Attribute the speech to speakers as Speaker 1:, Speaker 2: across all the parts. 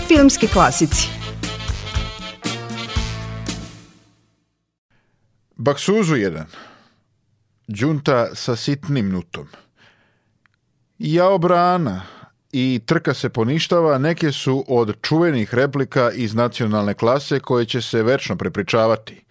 Speaker 1: Filmski klasici.
Speaker 2: Baksuzu 1. Đunta sa sitnim nutom. Jao brana i trka se poništava neke su od čuvenih replika iz nacionalne klase koje će se večno prepričavati.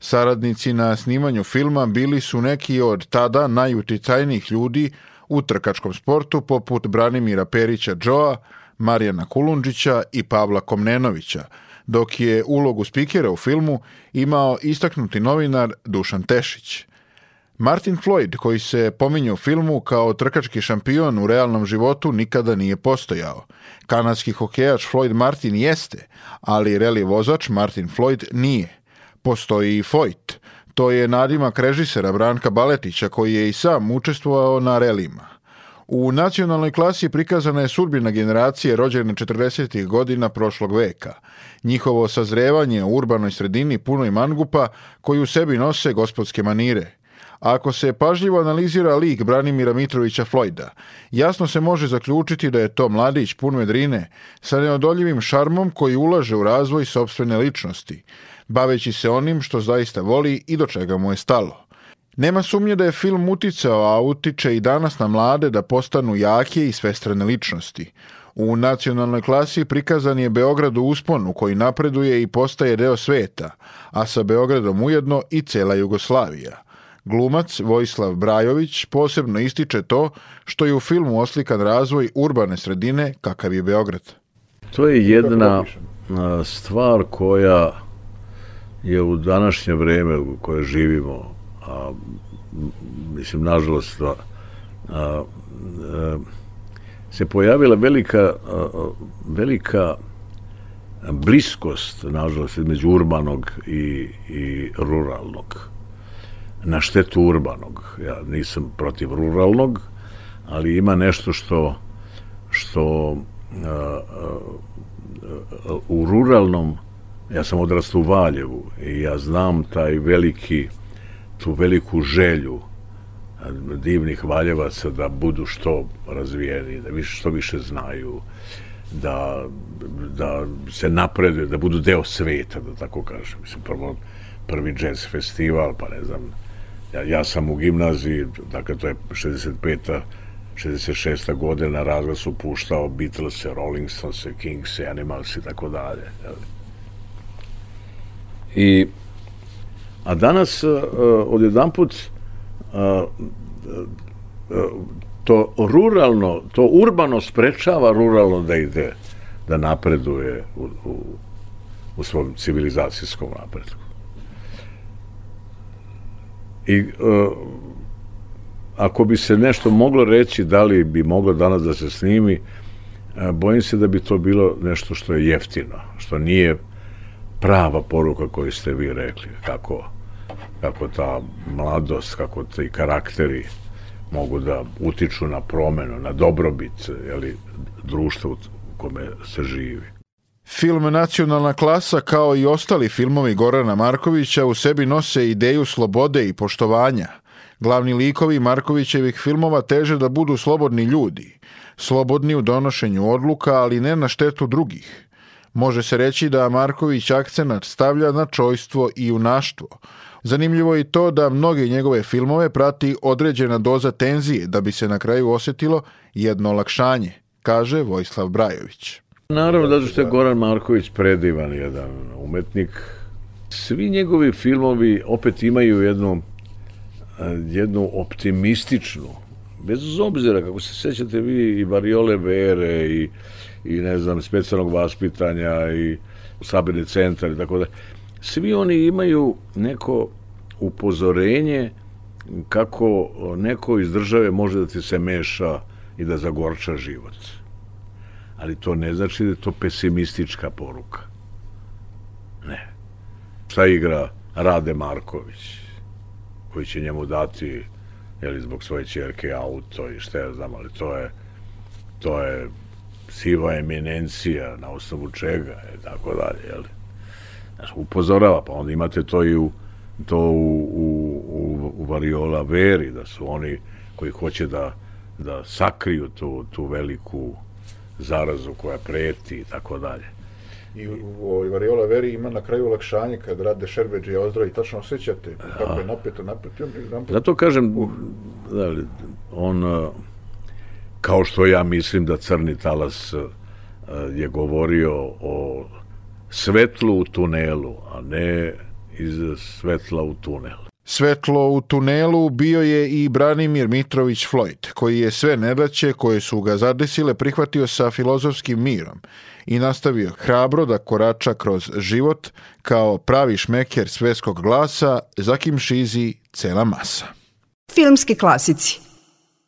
Speaker 2: Saradnici na snimanju filma bili su neki od tada najuticajnijih ljudi u trkačkom sportu poput Branimira Perića Džoa, Marijana Kulundžića i Pavla Komnenovića, dok je ulogu spikera u filmu imao istaknuti novinar Dušan Tešić. Martin Floyd, koji se pominje u filmu kao trkački šampion u realnom životu, nikada nije postojao. Kanadski hokejač Floyd Martin jeste, ali reli vozač Martin Floyd nije. Postoji i Foyt. To je nadimak režisera Branka Baletića koji je i sam učestvovao na relima. U nacionalnoj klasi prikazana je sudbina generacije rođene 40. godina prošlog veka. Njihovo sazrevanje u urbanoj sredini punoj mangupa koji u sebi nose gospodske manire – Ako se pažljivo analizira lik Branimira Mitrovića Flojda, jasno se može zaključiti da je to mladić pun medrine sa neodoljivim šarmom koji ulaže u razvoj sobstvene ličnosti, baveći se onim što zaista voli i do čega mu je stalo. Nema sumnje da je film uticao, a utiče i danas na mlade da postanu jake i svestrane ličnosti. U nacionalnoj klasi prikazan je Beograd u usponu koji napreduje i postaje deo sveta, a sa Beogradom ujedno i cela Jugoslavija – Glumac Vojislav Brajović posebno ističe to što je u filmu oslikan razvoj urbane sredine kakav je Beograd.
Speaker 3: To je jedna stvar koja je u današnje vreme u koje živimo, a, mislim, nažalost, a, a, se pojavila velika, a, velika bliskost, nažalost, između urbanog i, i ruralnog na štetu urbanog. Ja nisam protiv ruralnog, ali ima nešto što što a, a, u ruralnom ja sam odrastao u Valjevu i ja znam taj veliki tu veliku želju divnih valjevaca da budu što razvijeni, da više, što više znaju, da, da se napreduju, da budu deo sveta, da tako kažem. Mislim, prvo, prvi jazz festival, pa ne znam, Ja, ja sam u gimnaziji, dakle to je 65. 66. godina razgled su puštao Beatles, Rolling Stones, Kings, Animals i tako dalje. I a danas uh, odjedan put uh, to ruralno, to urbano sprečava ruralno da ide, da napreduje u, u, u svom civilizacijskom napretku. I uh, ako bi se nešto moglo reći, da li bi moglo danas da se snimi, bojim se da bi to bilo nešto što je jeftino, što nije prava poruka koju ste vi rekli, kako, kako ta mladost, kako ti karakteri mogu da utiču na promenu, na dobrobit jeli, društva u kome se živi.
Speaker 2: Film Nacionalna klasa kao i ostali filmovi Gorana Markovića u sebi nose ideju slobode i poštovanja. Glavni likovi Markovićevih filmova teže da budu slobodni ljudi, slobodni u donošenju odluka, ali ne na štetu drugih. Može se reći da Marković akcenat stavlja na čojstvo i junaštvo. Zanimljivo je to da mnoge njegove filmove prati određena doza tenzije da bi se na kraju osetilo jedno olakšanje, kaže Vojislav Brajović.
Speaker 3: Naravno, zato što je Goran Marković predivan jedan umetnik. Svi njegovi filmovi opet imaju jednu, jednu optimističnu, bez obzira, kako se sećate vi, i Variole Vere, i, i ne znam, specijalnog vaspitanja, i sabirni centar, i tako da. Svi oni imaju neko upozorenje kako neko iz države može da ti se meša i da zagorča život ali to ne znači da je to pesimistička poruka. Ne. Šta igra Rade Marković, koji će njemu dati jeli, zbog svoje čerke auto i šta ja znam, ali to je to je siva eminencija na osnovu čega i tako dalje, jeli. Znači, upozorava, pa onda imate to i u to u, u, u, u Variola Veri, da su oni koji hoće da, da sakriju tu, tu veliku zarazu koja preti i tako dalje.
Speaker 2: I u ovoj Variola Veri ima na kraju olakšanje kad rade Šerbeđi ozdravi, tačno osjećate kako je napeto, napeto.
Speaker 3: Zato kažem, da li, on, uh, kao što ja mislim da Crni talas uh, je govorio o svetlu u tunelu, a ne iz svetla u tunel.
Speaker 2: Svetlo u tunelu bio je i Branimir Mitrović Floyd, koji je sve nedaće koje su ga zadesile prihvatio sa filozofskim mirom i nastavio hrabro da korača kroz život kao pravi šmeker svetskog glasa, za kim šizi cela masa.
Speaker 1: Filmski klasici